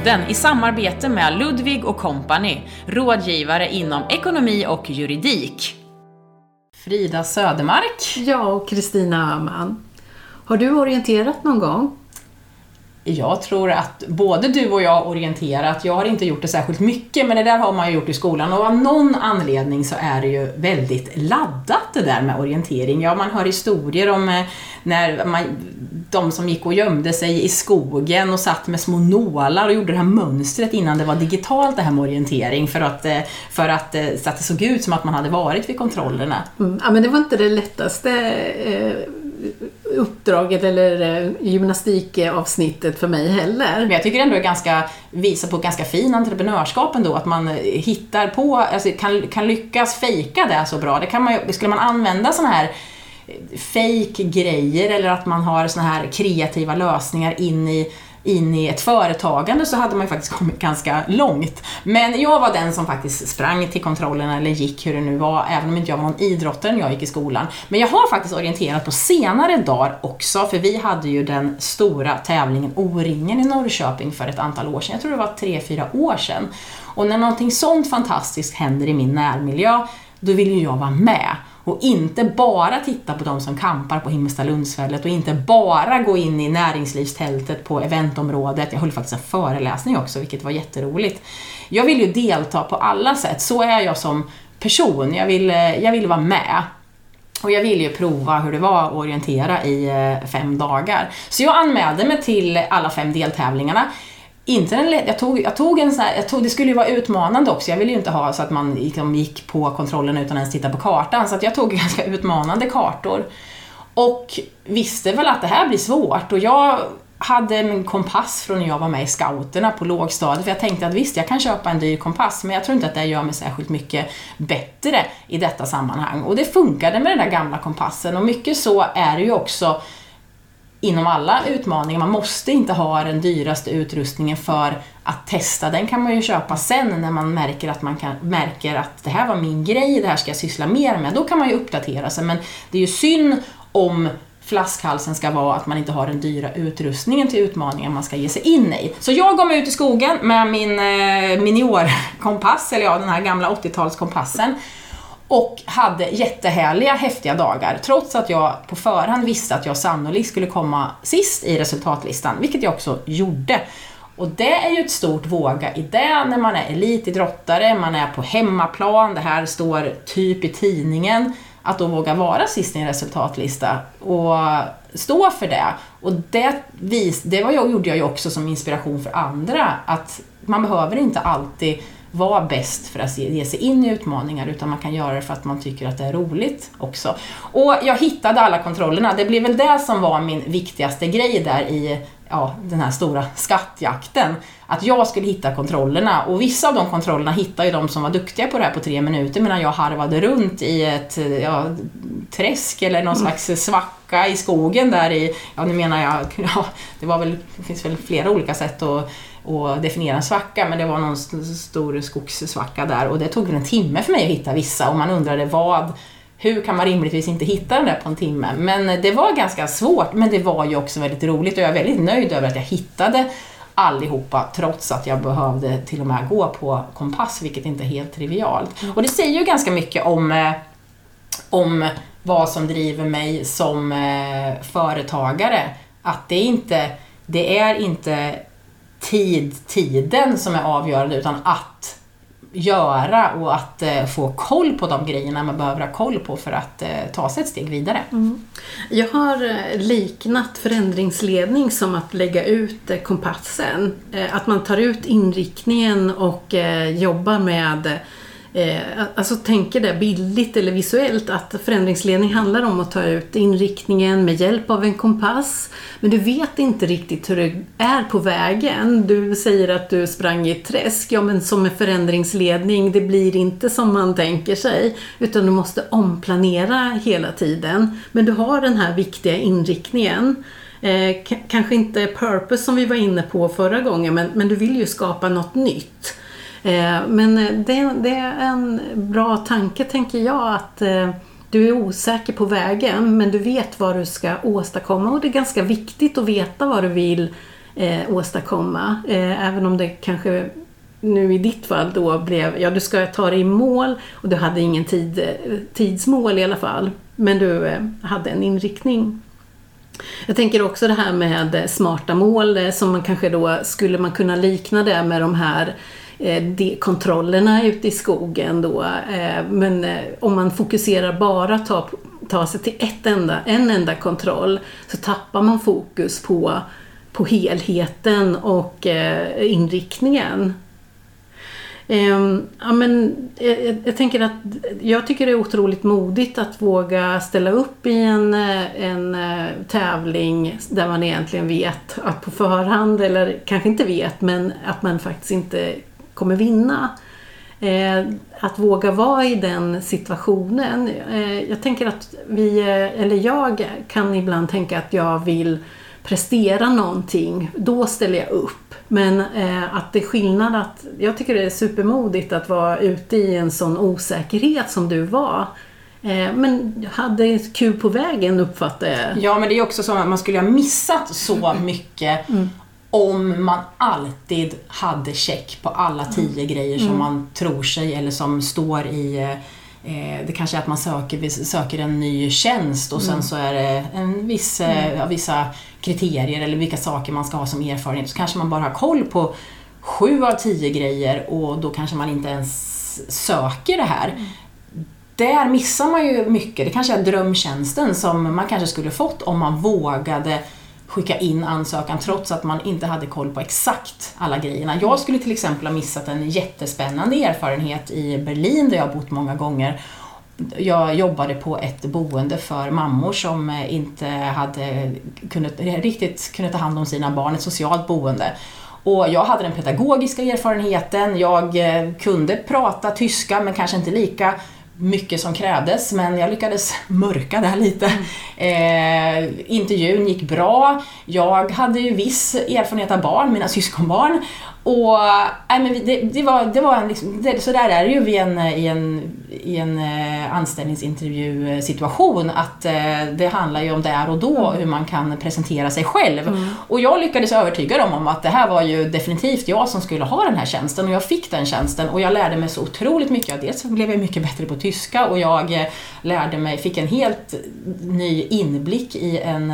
podden i samarbete med Ludvig och Company, rådgivare inom ekonomi och juridik. Frida Södermark. Ja, och Kristina Öhman. Har du orienterat någon gång? Jag tror att både du och jag orienterat, jag har inte gjort det särskilt mycket, men det där har man ju gjort i skolan och av någon anledning så är det ju väldigt laddat det där med orientering. Ja, man hör historier om eh, när man, de som gick och gömde sig i skogen och satt med små nålar och gjorde det här mönstret innan det var digitalt det här med orientering för att, eh, för att, eh, så att det såg ut som att man hade varit vid kontrollerna. Mm, ja, men det var inte det lättaste eh, uppdraget eller eh, gymnastikavsnittet för mig heller. Men jag tycker ändå det ganska, visar på ett ganska fin entreprenörskap ändå, att man eh, hittar på, alltså kan, kan lyckas fejka det så bra. Det kan man, skulle man använda sådana här eh, fake grejer eller att man har såna här kreativa lösningar in i in i ett företagande så hade man ju faktiskt kommit ganska långt. Men jag var den som faktiskt sprang till kontrollerna eller gick hur det nu var, även om inte jag var någon idrottare när jag gick i skolan. Men jag har faktiskt orienterat på senare dagar också, för vi hade ju den stora tävlingen O-ringen i Norrköping för ett antal år sedan. Jag tror det var tre, fyra år sedan. Och när någonting sånt fantastiskt händer i min närmiljö, då vill ju jag vara med. Och inte bara titta på de som kampar på Himmelstalundsfället och inte bara gå in i näringslivstältet på eventområdet. Jag höll faktiskt en föreläsning också, vilket var jätteroligt. Jag vill ju delta på alla sätt, så är jag som person. Jag vill, eh, jag vill vara med. Och jag ville ju prova hur det var att orientera i eh, fem dagar. Så jag anmälde mig till alla fem deltävlingarna inte den jag tog, jag tog en sån här, jag tog, det skulle ju vara utmanande också. Jag ville ju inte ha så att man liksom gick på kontrollen utan ens titta på kartan. Så att jag tog ganska utmanande kartor. Och visste väl att det här blir svårt. Och jag hade en kompass från när jag var med i scouterna på lågstadiet. För jag tänkte att visst, jag kan köpa en dyr kompass, men jag tror inte att det gör mig särskilt mycket bättre i detta sammanhang. Och det funkade med den där gamla kompassen. Och mycket så är det ju också inom alla utmaningar. Man måste inte ha den dyraste utrustningen för att testa. Den kan man ju köpa sen när man märker att man kan, märker att det här var min grej, det här ska jag syssla mer med. Då kan man ju uppdatera sig. Men det är ju synd om flaskhalsen ska vara att man inte har den dyra utrustningen till utmaningen man ska ge sig in i. Så jag gav mig ut i skogen med min eh, Minior-kompass, eller ja, den här gamla 80-talskompassen och hade jättehärliga, häftiga dagar, trots att jag på förhand visste att jag sannolikt skulle komma sist i resultatlistan, vilket jag också gjorde. Och det är ju ett stort våga i det när man är elitidrottare, man är på hemmaplan, det här står typ i tidningen, att då våga vara sist i en resultatlista och stå för det. Och det, vis, det var jag, gjorde jag ju också som inspiration för andra, att man behöver inte alltid vara bäst för att ge sig in i utmaningar utan man kan göra det för att man tycker att det är roligt också. Och jag hittade alla kontrollerna. Det blev väl det som var min viktigaste grej där i ja, den här stora skattjakten. Att jag skulle hitta kontrollerna och vissa av de kontrollerna hittade ju de som var duktiga på det här på tre minuter medan jag harvade runt i ett ja, träsk eller någon slags svacka i skogen där i, ja nu menar jag, ja, det var väl, det finns väl flera olika sätt att och definiera en svacka, men det var någon stor skogssvacka där och det tog en timme för mig att hitta vissa och man undrade vad hur kan man rimligtvis inte hitta den där på en timme? Men det var ganska svårt, men det var ju också väldigt roligt och jag är väldigt nöjd över att jag hittade allihopa trots att jag behövde till och med gå på kompass, vilket inte är helt trivialt. Och det säger ju ganska mycket om, eh, om vad som driver mig som eh, företagare. Att det, inte, det är inte tid, tiden som är avgörande utan att göra och att eh, få koll på de grejerna man behöver ha koll på för att eh, ta sig ett steg vidare. Mm. Jag har eh, liknat förändringsledning som att lägga ut eh, kompassen. Eh, att man tar ut inriktningen och eh, jobbar med Eh, alltså tänker det bildligt eller visuellt att förändringsledning handlar om att ta ut inriktningen med hjälp av en kompass. Men du vet inte riktigt hur det är på vägen. Du säger att du sprang i ett träsk. Ja, men som en förändringsledning, det blir inte som man tänker sig. Utan du måste omplanera hela tiden. Men du har den här viktiga inriktningen. Eh, kanske inte purpose som vi var inne på förra gången, men, men du vill ju skapa något nytt. Eh, men eh, det, det, är en bra tanke tänker jag att eh, du är osäker på vägen men du vet vad du ska åstadkomma och det är ganska viktigt att veta vad du vill eh, åstadkomma. Eh, även om det kanske nu i ditt fall då blev, ja du ska ta dig i mål och du hade ingen tid, tidsmål i alla fall. Men du eh, hade en inriktning. Jag tänker också det här med smarta mål som man kanske då skulle man kunna likna det med de här Eh, de kontrollerna ute i skogen då. Eh, men eh, om man fokuserar bara ta, ta sig till ett enda, en enda kontroll så tappar man fokus på, på helheten och inriktningen. Ehm, ja, men, jag, jag, tänker att jag tycker det är otroligt modigt att våga ställa upp i en, en tävling där man egentligen vet att på förhand, eller kanske inte vet, men att man faktiskt inte kommer vinna. Uh, att våga vara i den situationen. Uh, jag tänker att vi, eller jag kan ibland tänka att jag vill prestera någonting, då ställer jag upp. Men eh, att det är skillnad att, jag tycker det är supermodigt att vara ute i en sån osäkerhet som du var. Eh, men hade kul på vägen uppfattar jag. Ja men det är också så att man skulle ha missat så mycket mm. Om man alltid hade check på alla tio mm. grejer som mm. man tror sig eller som står i eh, Eh, det kanske är att man söker, söker en ny tjänst och sen mm. så är det en viss, eh, mm. vissa kriterier eller vilka saker man ska ha som erfarenhet. Så kanske man bara har koll på sju av tio grejer och då kanske man inte ens söker det här. Mm. Där missar man ju mycket. Det kanske är drömtjänsten som man kanske skulle fått om man vågade skicka in ansökan trots att man inte hade koll på exakt alla grejerna. Jag skulle till exempel ha missat en jättespännande erfarenhet i Berlin där jag har bott många gånger. Jag jobbade på ett boende för mammor som inte hade kunnat, riktigt kunnat ta hand om sina barn, ett socialt boende. Och jag hade den pedagogiska erfarenheten, jag eh, kunde prata tyska men kanske inte lika mycket som krävdes men jag lyckades mörka det lite. Mm. Eh, intervjun gick bra. Jag hade ju viss erfarenhet av barn, mina syskonbarn. Och äh, men det, det, var, det var en, liksom, det, så där är det ju en, i en, i en eh, anställningsintervjusituation att eh, det handlar ju om där och då mm. hur man kan presentera sig själv. Mm. Och jag lyckades övertyga dem om att det här var ju definitivt jag som skulle ha den här tjänsten och jag fick den tjänsten och jag lärde mig så otroligt mycket. Dels blev jag mycket bättre på tyska och jag eh, lärde mig, fick en helt ny inblick i, en,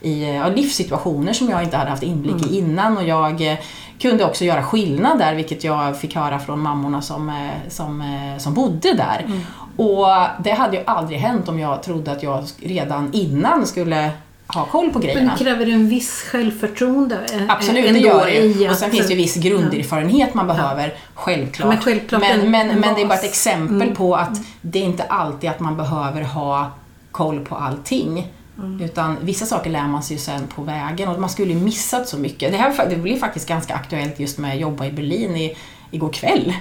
i ja, livssituationer som jag inte hade haft inblick mm. i innan och jag kunde också göra skillnad där, vilket jag fick höra från mammorna som, eh, som, eh, som bodde där. Mm. Och det hade ju aldrig hänt om jag trodde att jag redan innan skulle ha koll på grejerna. Men kräver det en viss självförtroende? Eh, Absolut, det gör det Och sen finns det ju viss grunderfarenhet man behöver, ja. självklart. Men, självklart men, en, men, en men det är bara ett exempel mm. på att det är inte alltid att man behöver ha koll på allting. Mm. Utan vissa saker lär man sig ju sen på vägen och man skulle ju missat så mycket. Det, här, det blir faktiskt ganska aktuellt just med att jobba i Berlin i, igår kväll.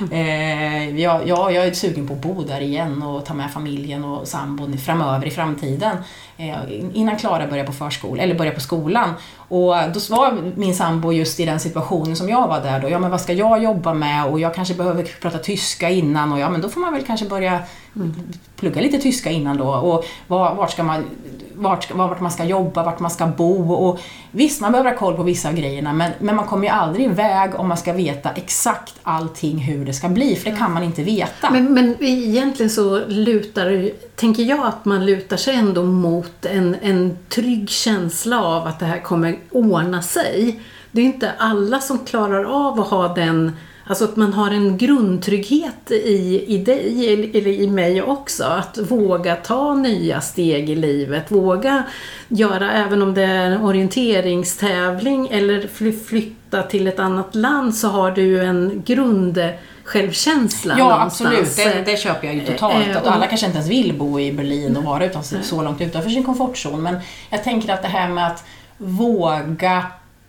Mm. Eh, jag, jag, jag är sugen på att bo där igen och ta med familjen och sambon framöver i framtiden. Eh, innan Klara börjar på förskolan, eller börjar på skolan. Och då var min sambo just i den situationen som jag var där då. Ja men vad ska jag jobba med och jag kanske behöver prata tyska innan och ja men då får man väl kanske börja plugga lite tyska innan då och vart ska man vart, vart man ska jobba, vart man ska bo och visst, man behöver ha koll på vissa av grejerna men, men man kommer ju aldrig iväg om man ska veta exakt allting hur det ska bli, för det kan man inte veta. Men, men egentligen så lutar, tänker jag att man lutar sig ändå mot en, en trygg känsla av att det här kommer ordna sig. Det är inte alla som klarar av att ha den Alltså att man har en grundtrygghet i, i dig, eller i mig också. Att våga ta nya steg i livet. Våga göra, även om det är en orienteringstävling eller flytta till ett annat land, så har du en grund självkänsla Ja, någonstans. absolut. Det, det köper jag ju totalt. Att alla kanske inte ens vill bo i Berlin och vara utan, så långt utanför sin komfortzon. Men jag tänker att det här med att våga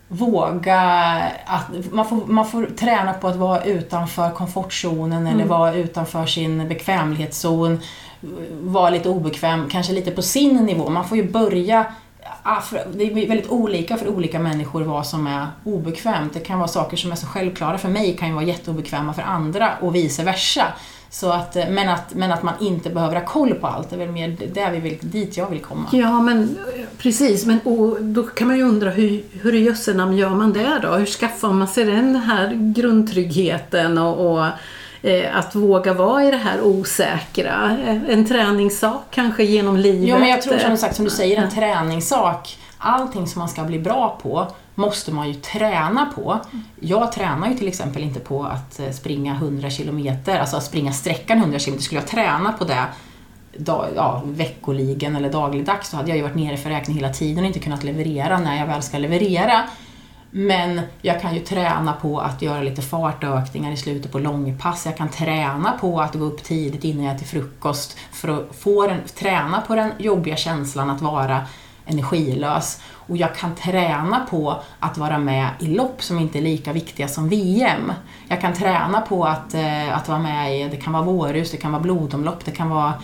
våga att man får, man får träna på att vara utanför komfortzonen mm. eller vara utanför sin bekvämlighetszon. Vara lite obekväm, kanske lite på sin nivå. Man får ju börja det är väldigt olika för olika människor vad som är obekvämt. Det kan vara saker som är så självklara för mig kan ju vara jätteobekväma för andra och vice versa. Så att, eh, men, att, men att man inte behöver ha koll på allt, det är väl mer där vi vill, dit jag vill komma. Ja, men eh, precis. Men, och då kan man ju undra hur, hur i jösse namn gör man det då? Hur skaffar man sig den här grundtryggheten och, och att våga vara i det här osäkra? Eh, en träningssak kanske genom livet? Ja, men jag tror som sagt, som du säger, en träningssak. Allting som man ska bli bra på måste man ju träna på. Jag tränar ju till exempel inte på att eh, springa 100 kilometer, alltså att springa sträckan 100 kilometer. Skulle jag träna på det dag, ja, veckoligen eller dagligdags så hade jag ju varit nere för räkning hela tiden och inte kunnat leverera när jag väl ska leverera. Men jag kan ju träna på att göra lite fartökningar i slutet på långpass. Jag kan träna på att gå upp tidigt innan jag äter frukost för att få den, träna på den jobbiga känslan att vara energilös. Och jag kan träna på att vara med i lopp som inte är lika viktiga som VM. Jag kan träna på att, eh, att vara med i, det kan vara vårhus, det kan vara blodomlopp, det kan vara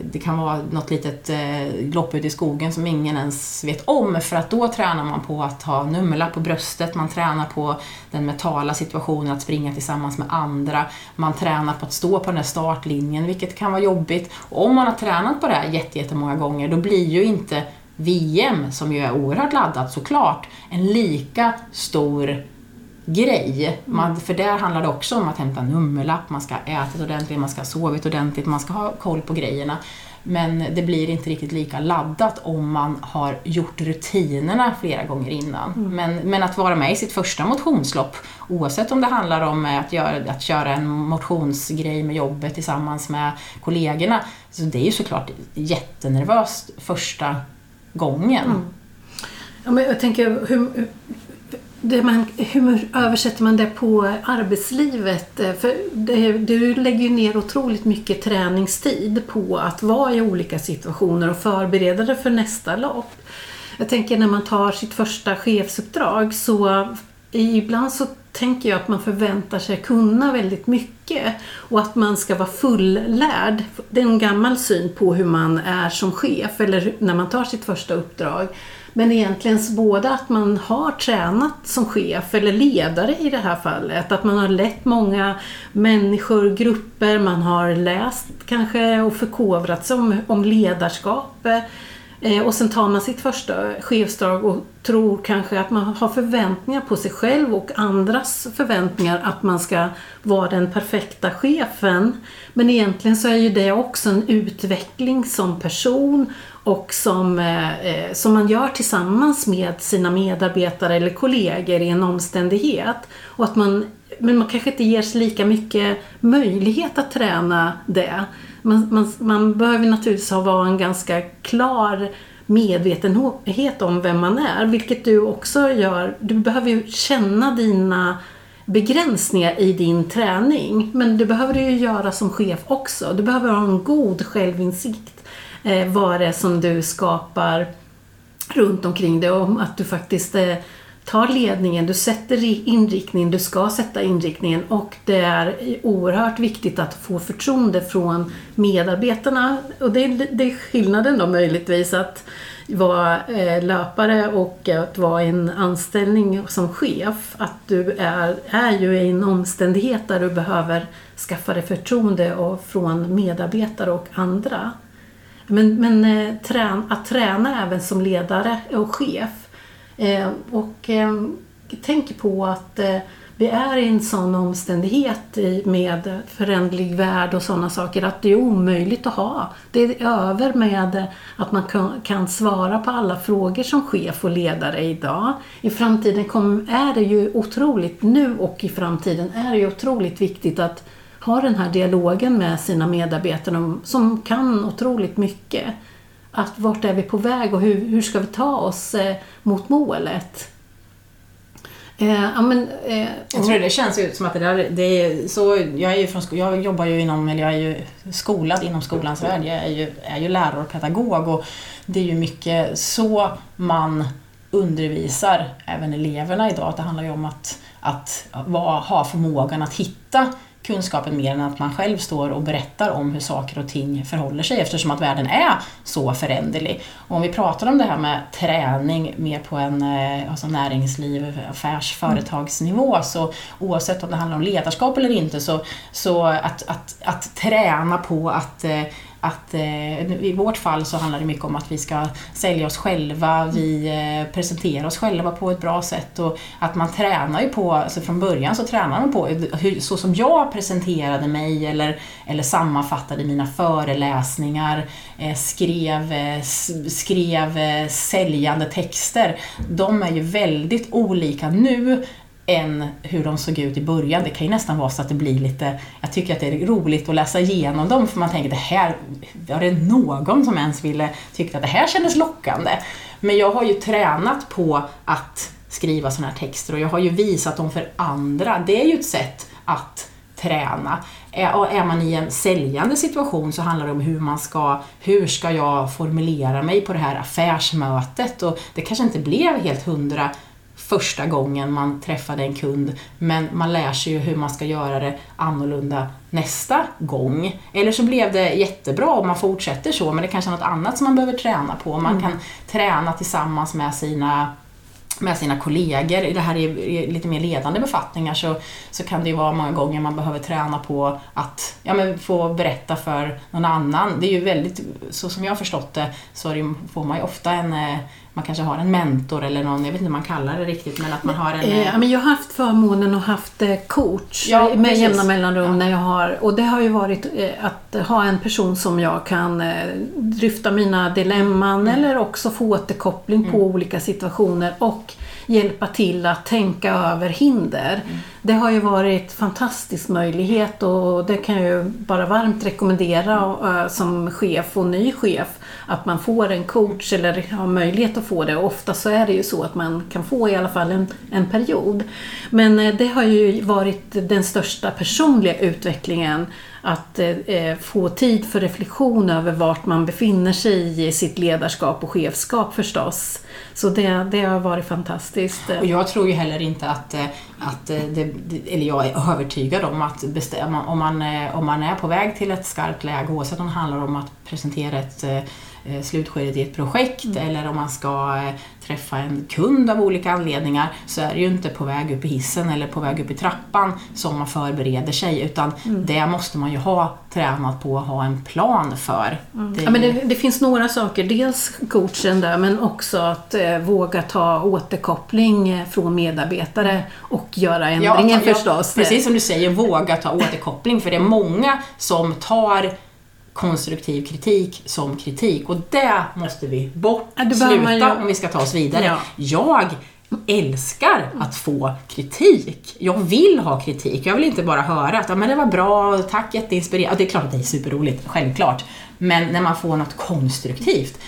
det kan vara något litet eh, lopp ute i skogen som ingen ens vet om för att då tränar man på att ha nummerlapp på bröstet, man tränar på den mentala situationen att springa tillsammans med andra, man tränar på att stå på den där startlinjen vilket kan vara jobbigt. Och om man har tränat på det här jättemånga gånger då blir ju inte VM, som ju är oerhört laddat såklart, en lika stor grej. Man, för där handlar det också om att hämta nummerlapp, man ska ha ätit ordentligt, man ska ha sovit ordentligt, man ska ha koll på grejerna. Men det blir inte riktigt lika laddat om man har gjort rutinerna flera gånger innan. Mm. Men, men att vara med i sitt första motionslopp, oavsett om det handlar om att, göra, att köra en motionsgrej med jobbet tillsammans med kollegorna, så det är ju såklart jättenervöst första gången. Mm. Ja, men jag tänker, hur, det man, hur översätter man det på arbetslivet? Eh, för det, du lägger ju ner otroligt mycket träningstid på att vara i olika situationer och förbereda dig för nästa lopp. Jag tänker när man tar sitt första chefsuppdrag så ibland så tänker jag att man förväntar sig kunna väldigt mycket och att man ska vara fullärd. Det är en gammal syn på hur man är som chef eller när man tar sitt första uppdrag. Men egentligen både att man har tränat som chef eller ledare i det här fallet, att man har lett många människor, grupper, man har läst kanske och förkovrat sig om, om ledarskap. Eh, och sen tar man sitt första chefsdrag och tror kanske att man har förväntningar på sig själv och andras förväntningar att man ska vara den perfekta chefen. Men egentligen så är ju det också en utveckling som person och som, eh, eh, som man gör tillsammans med sina medarbetare eller kollegor i en omständighet. Och att man, men man kanske inte ges lika mycket möjlighet att träna det. Man, man, man behöver naturligtvis ha en ganska klar medvetenhet om vem man är, vilket du också gör. Du behöver ju känna dina begränsningar i din träning, men det behöver du ju göra som chef också. Du behöver ha en god självinsikt eh, vad det är som du skapar runt omkring dig och att du faktiskt eh, tar ledningen, du sätter inriktningen, du ska sätta inriktningen och det är oerhört viktigt att få förtroende från medarbetarna. Och det är, det är skillnaden då möjligtvis att vara eh, löpare och att vara i en anställning som chef. Att du är, är ju i en omständighet där du behöver skaffa dig förtroende och från medarbetare och andra. Men, men eh, trän, att träna även som ledare och chef. Eh, och eh, tänk på att eh, vi är i en sån omständighet med föränderlig värld och sådana saker att det är omöjligt att ha. Det är över med att man kan, kan svara på alla frågor som chef och ledare idag. I framtiden kom, är det ju otroligt, nu och i framtiden är det ju otroligt viktigt att har den här dialogen med sina medarbetare som kan otroligt mycket. Att vart är vi på väg och hur, hur ska vi ta oss eh, mot målet? Eh, ja, men, eh, jag tror det känns ju som att det där, det är så, jag, är ju från, jag jobbar ju inom, eller jag är ju skolad inom skolans värld, jag är ju, är ju lärare och pedagog och det är ju mycket så man undervisar även eleverna idag. Det handlar ju om att, att ha förmågan att hitta kunskapen mer än att man själv står och berättar om hur saker och ting förhåller sig eftersom att världen är så föränderlig. Och om vi pratar om det här med träning mer på en eh, alltså näringsliv, affärs, företagsnivå så oavsett om det handlar om ledarskap eller inte så, så att, att, att träna på att eh, att eh, i vårt fall så handlar det mycket om att vi ska sälja oss själva, vi eh, presenterar oss själva på ett bra sätt och att man tränar ju på, alltså från början så tränar man på hur, så som jag presenterade mig eller, eller sammanfattade mina föreläsningar, eh, skrev, eh, skrev eh, säljande texter. De är ju väldigt olika nu än hur de såg ut i början. Det kan ju nästan vara så att det blir lite, jag tycker att det är roligt att läsa igenom dem för man tänker det här, var det någon som ens ville tycka att det här kändes lockande? Men jag har ju tränat på att skriva sådana här texter och jag har ju visat dem för andra. Det är ju ett sätt att träna. Är man i en säljande situation så handlar det om hur man ska, hur ska jag formulera mig på det här affärsmötet och det kanske inte blev helt hundra första gången man träffade en kund, men man lär sig ju hur man ska göra det annorlunda nästa gång. Eller så blev det jättebra och man fortsätter så, men det kanske är något annat som man behöver träna på. Man mm. kan träna tillsammans med sina med sina kollegor, det här är lite mer ledande befattningar så, så kan det ju vara många gånger man behöver träna på att ja, men få berätta för någon annan. Det är ju väldigt, så som jag har förstått det, så får man ju ofta en, eh, man kanske har en mentor eller någon, jag vet inte hur man kallar det riktigt, men att man har en... Eh, ja, men jag har haft förmånen att haft eh, coach ja, med precis. jämna mellanrum ja. när jag har, och det har ju varit att ha en person som jag kan dryfta mina dilemman mm. eller också få återkoppling mm. på olika situationer och hjälpa till att tänka över hinder. Mm. Det har ju varit fantastisk möjlighet och det kan jag ju bara varmt rekommendera mm. som chef och ny chef att man får en coach eller har möjlighet att få det. Och ofta så är det ju så att man kan få i alla fall en, en period. Men eh, det har ju varit den största personliga utvecklingen att eh, eh, få tid för reflektion över vart man befinner sig i sitt ledarskap och chefskap förstås. Så det, det har varit fantastiskt. Och jag tror ju heller inte att, eh, att det, eller jag är övertygad om att bestämma, om, man, om man är på väg till ett skarpt läge, oavsett om det handlar om att presentera ett slutskedet i ett projekt mm. eller om man ska träffa en kund av olika anledningar så är det ju inte på väg upp i hissen eller på väg upp i trappan som man förbereder sig utan mm. det måste man ju ha tränat på att ha en plan för. Mm. Det... Ja, men det, det, finns några saker, dels coachen där men också att eh, våga ta återkoppling eh, från medarbetare och göra ändringen ja, förstås. Ja, precis som du säger, våga ta återkoppling för det är många som tar konstruktiv kritik som kritik och det måste vi bort, ja, sluta om vi ska ta oss vidare. Ja. Jag älskar att få kritik. Jag vill ha kritik. Jag vill inte bara höra att ja, men det var bra, tack, jätteinspirerande. Det är klart att det är superroligt, självklart. Men när man får något konstruktivt,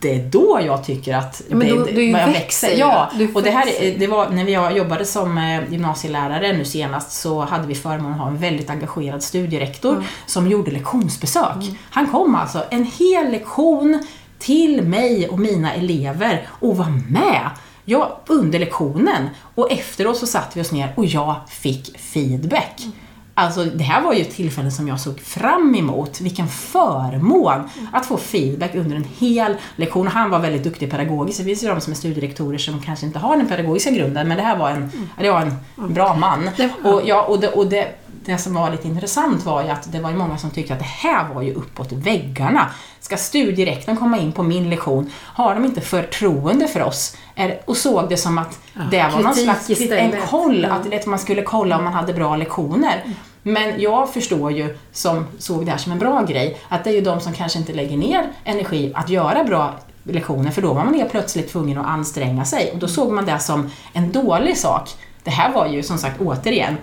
det är då jag tycker att ja, men då, det, det, jag växer. Ja, och det här det var när jag jobbade som eh, gymnasielärare nu senast så hade vi förmånen att ha en väldigt engagerad studierektor mm. som gjorde lektionsbesök. Mm. Han kom alltså en hel lektion till mig och mina elever och var med Ja, under lektionen. Och efteråt så satt vi oss ner och jag fick feedback. Mm. Alltså det här var ju ett tillfälle som jag såg fram emot. Vilken förmån att få feedback under en hel lektion. Han var väldigt duktig pedagogiskt. Det finns ju de som är studierektorer som kanske inte har den pedagogiska grunden men det här var en, mm. det var en bra man. Och, ja, och, det, och det, det som var lite intressant var ju att det var många som tyckte att det här var ju uppåt väggarna. Ska studierektorn komma in på min lektion? Har de inte förtroende för oss? Och såg det som att det var någon slags en koll, att man skulle kolla om man hade bra lektioner. Men jag förstår ju, som såg det här som en bra grej, att det är ju de som kanske inte lägger ner energi att göra bra lektioner, för då var man helt plötsligt tvungen att anstränga sig. Och då såg man det som en dålig sak. Det här var ju som sagt återigen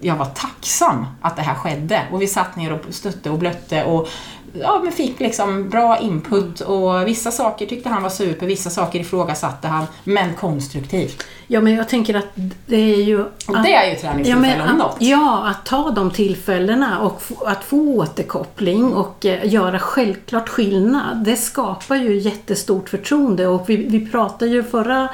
jag var tacksam att det här skedde. Och vi satt ner och stötte och blötte och ja, men fick liksom bra input och vissa saker tyckte han var super, vissa saker ifrågasatte han, men konstruktivt. Ja, men jag tänker att det är ju... Och det är ju träningstillfällen ja, om något. Ja, att ta de tillfällena och att få återkoppling och eh, göra självklart skillnad, det skapar ju jättestort förtroende och vi, vi pratade ju förra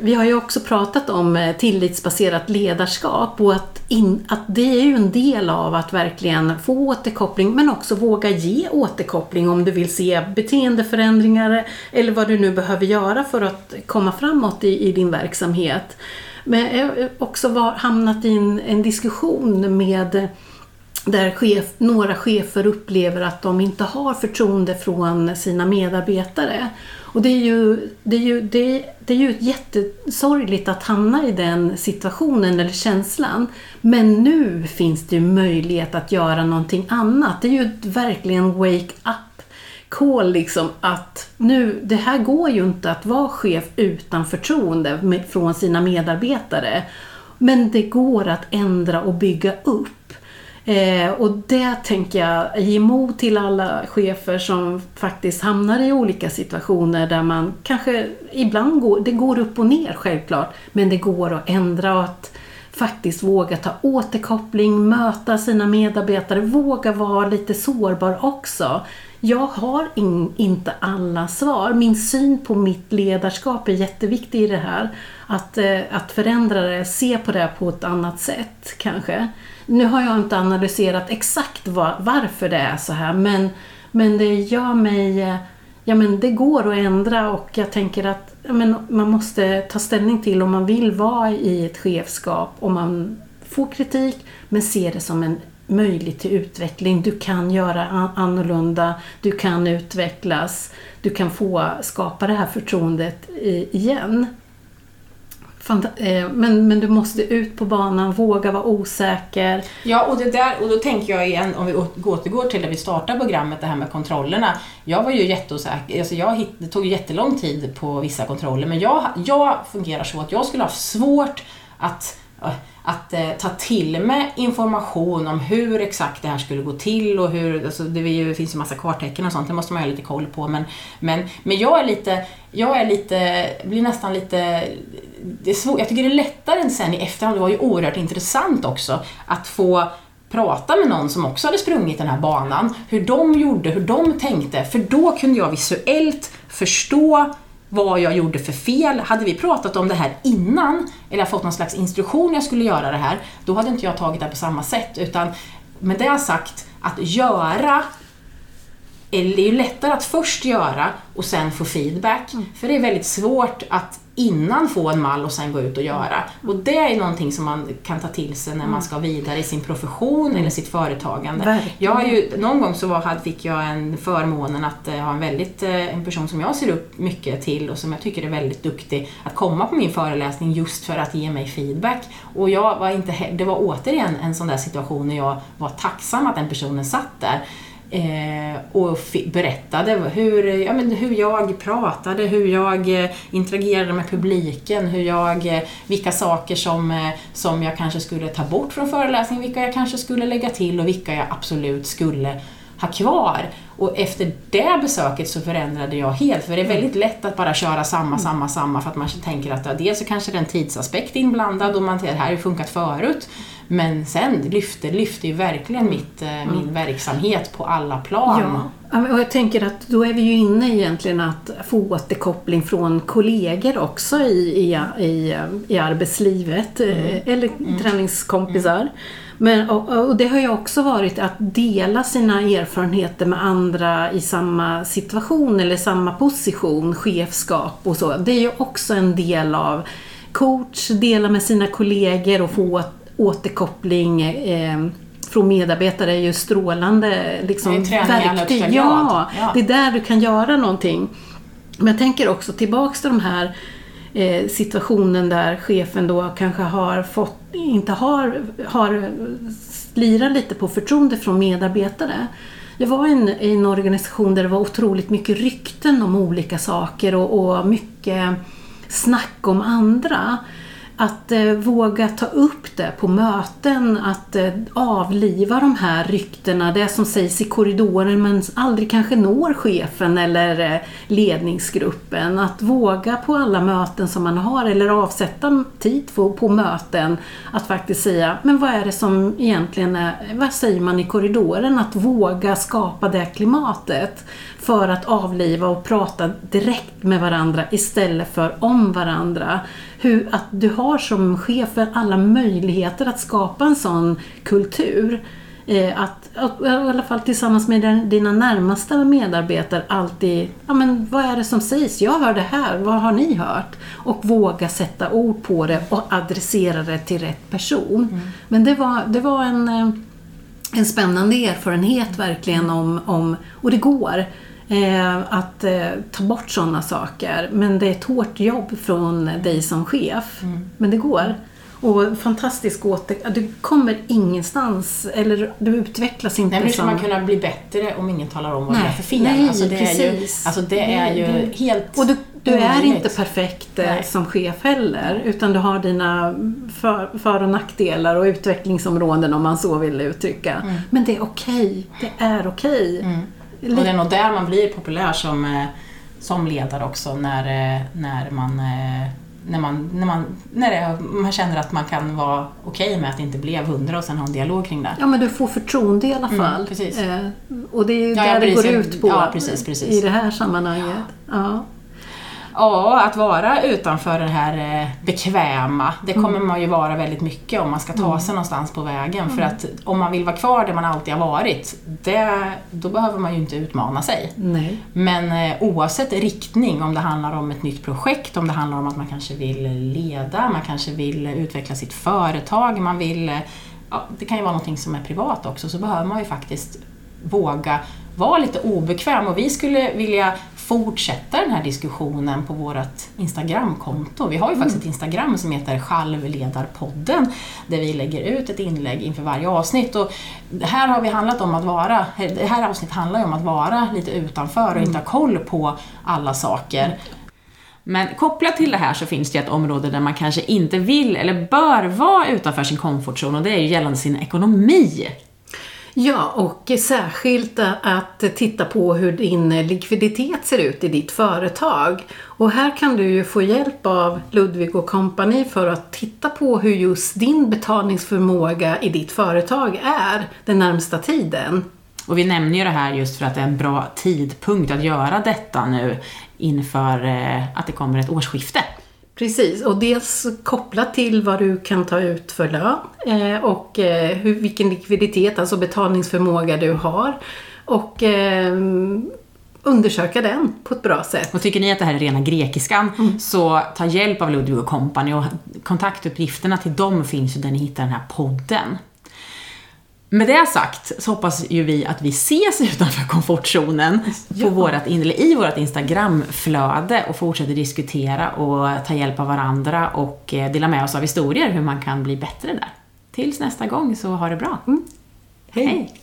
vi har ju också pratat om eh, tillitsbaserat ledarskap och att, in, att det är ju en del av att verkligen få återkoppling men också våga ge återkoppling om du vill se beteendeförändringar eller vad du nu behöver göra för att komma framåt i, i din verksamhet. Men jag har också var, hamnat i en, en diskussion med där chef, några chefer upplever att de inte har förtroende från sina medarbetare. Och det är ju, det är ju, det, det är ju jättesorgligt att hamna i den situationen eller känslan. Men nu finns det ju möjlighet att göra någonting annat. Det är ju verkligen wake up call liksom att nu, det här går ju inte att vara chef utan förtroende med, från sina medarbetare. Men det går att ändra och bygga upp. Eh, och det tänker jag ge mod till alla chefer som faktiskt hamnar i olika situationer där man kanske ibland går, det går upp och ner självklart, men det går att ändra och att faktiskt våga ta återkoppling, möta sina medarbetare, våga vara lite sårbar också. Jag har in, inte alla svar. Min syn på mitt ledarskap är jätteviktig i det här. Att, eh, att förändra det, se på det på ett annat sätt kanske. Nu har jag inte analyserat exakt var, varför det är så här men, men det gör mig... Eh, Ja men det går att ändra och jag tänker att ja, men man måste ta ställning till om man vill vara i ett chefskap, om man får kritik men ser det som en möjlighet till utveckling. Du kan göra annorlunda, du kan utvecklas, du kan få skapa det här förtroendet igen. Eh, men, men du måste ut på banan, våga vara osäker. Ja, och, det där, och då tänker jag igen, om vi återgår till när vi startade programmet, det här med kontrollerna. Jag var ju jätteosäker, alltså jag hitt, det tog jättelång tid på vissa kontroller, men jag, jag fungerar så att jag skulle ha svårt att eh, att eh, ta till mig information om hur exakt det här skulle gå till och hur, alltså det, ju, finns ju massa karttecken och sånt, det måste man ha lite koll på. Men, men, men jag är lite, jag är lite, blir nästan lite, det är svår, jag tycker det är lättare än sen i efterhand, det var ju oerhört intressant också att få prata med någon som också hade sprungit den här banan, hur de gjorde, hur de tänkte, för då kunde jag visuellt förstå vad jag gjorde för fel. Hade vi pratat om det här innan, eller fått någon slags instruktion jag skulle göra det här, då hade inte jag tagit det på samma sätt. Utan med det sagt, att göra det är ju lättare att först göra och sen få feedback. Mm. För det är väldigt svårt att innan få en mall och sen gå ut och göra. Och det är någonting som man kan ta till sig när man mm. ska vidare i sin profession mm. eller sitt företagande. Jag har ju, någon gång så var, fick jag en förmånen att uh, ha en, väldigt, uh, en person som jag ser upp mycket till och som jag tycker är väldigt duktig att komma på min föreläsning just för att ge mig feedback. Och jag var inte, det var återigen en sån där situation när jag var tacksam att den personen satt där. Eh, och berättade hur, ja, men hur jag pratade, hur jag eh, interagerade med publiken, hur jag, eh, vilka saker som, eh, som jag kanske skulle ta bort från föreläsningen, vilka jag kanske skulle lägga till och vilka jag absolut skulle ha kvar. Och efter det besöket så förändrade jag helt, för det är väldigt lätt att bara köra samma, samma, samma för att man tänker att ja, dels så kanske det är en tidsaspekt inblandad och man tänker att det här har ju funkat förut. Men sen lyfter, lyfter ju verkligen mitt, eh, mm. min verksamhet på alla plan. Ja, och jag tänker att då är vi ju inne egentligen att få återkoppling från kollegor också i, i, i, i arbetslivet, mm. Eh, eller mm. träningskompisar. Mm. Men, och, och, det har ju också varit att dela sina erfarenheter med andra i samma situation eller samma position, chefskap och så. Det är ju också en del av coach, dela med sina kollegor och få återkoppling eh, från medarbetare är ju strålande liksom, det är verktyg. Ja, ja, det är där du kan göra någonting. Men jag tänker också tillbaks till de här eh, situationen där chefen då kanske har fått, inte har, har slirat lite på förtroende från medarbetare. Jag var i en, i en organisation där det var otroligt mycket rykten om olika saker och, och mycket snack om andra att eh, våga ta upp det på möten, att eh, avliva de här ryktena, det som sägs i korridoren men aldrig kanske når chefen eller eh, ledningsgruppen. Att våga på alla möten som man har eller avsätta tid på, på möten att faktiskt säga, men vad är det som egentligen är, vad säger man i korridoren? Att våga skapa det klimatet för att avliva och prata direkt med varandra istället för om varandra. Hur, att du har som chef alla möjligheter att skapa en sån kultur. Eh, att, att, i alla fall tillsammans med dina närmaste medarbetare alltid, ja men vad är det som sägs? Jag hör det här, vad har ni hört? Och våga sätta ord på det och adressera det till rätt person. Mm. Men det var, det var en, eh, en spännande erfarenhet verkligen om, om och det går. Eh, att eh, ta bort sådana saker. Men det är ett hårt jobb från dig som chef. Mm. Men det går. Och fantastisk åter... Du kommer ingenstans, eller du utvecklas inte Nej, men hur ska man kunna bli bättre om ingen talar om vad Nej. det är för fel? Nej, alltså det precis. Är ju, alltså det är ju Nej, helt Och du, du är inte perfekt eh, Nej. som chef heller, utan du har dina för, för och nackdelar och utvecklingsområden om man så vill uttrycka. Mm. Men det är okej. Okay. Det är okej. Okay. Mm. Och det är nog där man blir populär som, eh, som ledare också, när, eh, när man eh, när, man, när, man, när det, man känner att man kan vara okej okay med att det inte blev hundra och sen ha en dialog kring det. Ja, men du får förtroende i alla mm, fall. Mm, precis. Eh, och det är ju ja, där det går ut på ja, precis, precis. i det här sammanhanget. Ja. Ja, att vara utanför det här eh, bekväma, det kommer mm. man ju vara väldigt mycket om man ska ta mm. sig någonstans på vägen. Mm. För att om man vill vara kvar där man alltid har varit, det, då behöver man ju inte utmana sig. Nej. Men eh, oavsett riktning, om det handlar om ett nytt projekt, om det handlar om att man kanske vill leda, man kanske vill utveckla sitt företag, man vill eh, ja, det kan ju vara någonting som är privat också, så behöver man ju faktiskt våga vara lite obekväm och vi skulle vilja fortsätta den här diskussionen på vårt Instagramkonto. Vi har ju faktiskt ett Instagram som heter Självledarpodden där vi lägger ut ett inlägg inför varje avsnitt. Och här har vi handlat om att vara, det här avsnittet handlar ju om att vara lite utanför och inte ha koll på alla saker. Men kopplat till det här så finns det ett område där man kanske inte vill eller bör vara utanför sin komfortzon och det är ju gällande sin ekonomi. Ja, och särskilt att titta på hur din likviditet ser ut i ditt företag. Och här kan du ju få hjälp av Ludvig och kompani för att titta på hur just din betalningsförmåga i ditt företag är den närmsta tiden. Och vi nämner ju det här just för att det är en bra tidpunkt att göra detta nu inför eh, att det kommer ett årsskifte. Precis, och dels kopplat till vad du kan ta ut för lön eh, och eh, hur, vilken likviditet, alltså betalningsförmåga du har. Och eh, undersöka den på ett bra sätt. Och tycker ni att det här är rena grekiskan mm. så ta hjälp av Ludvig och Company och kontaktuppgifterna till dem finns ju där ni hittar den här podden. Med det sagt så hoppas ju vi att vi ses utanför komfortzonen ja. på vårat, i vårt Instagramflöde och fortsätter diskutera och ta hjälp av varandra och eh, dela med oss av historier hur man kan bli bättre där. Tills nästa gång så ha det bra. Mm. Hej. Hej.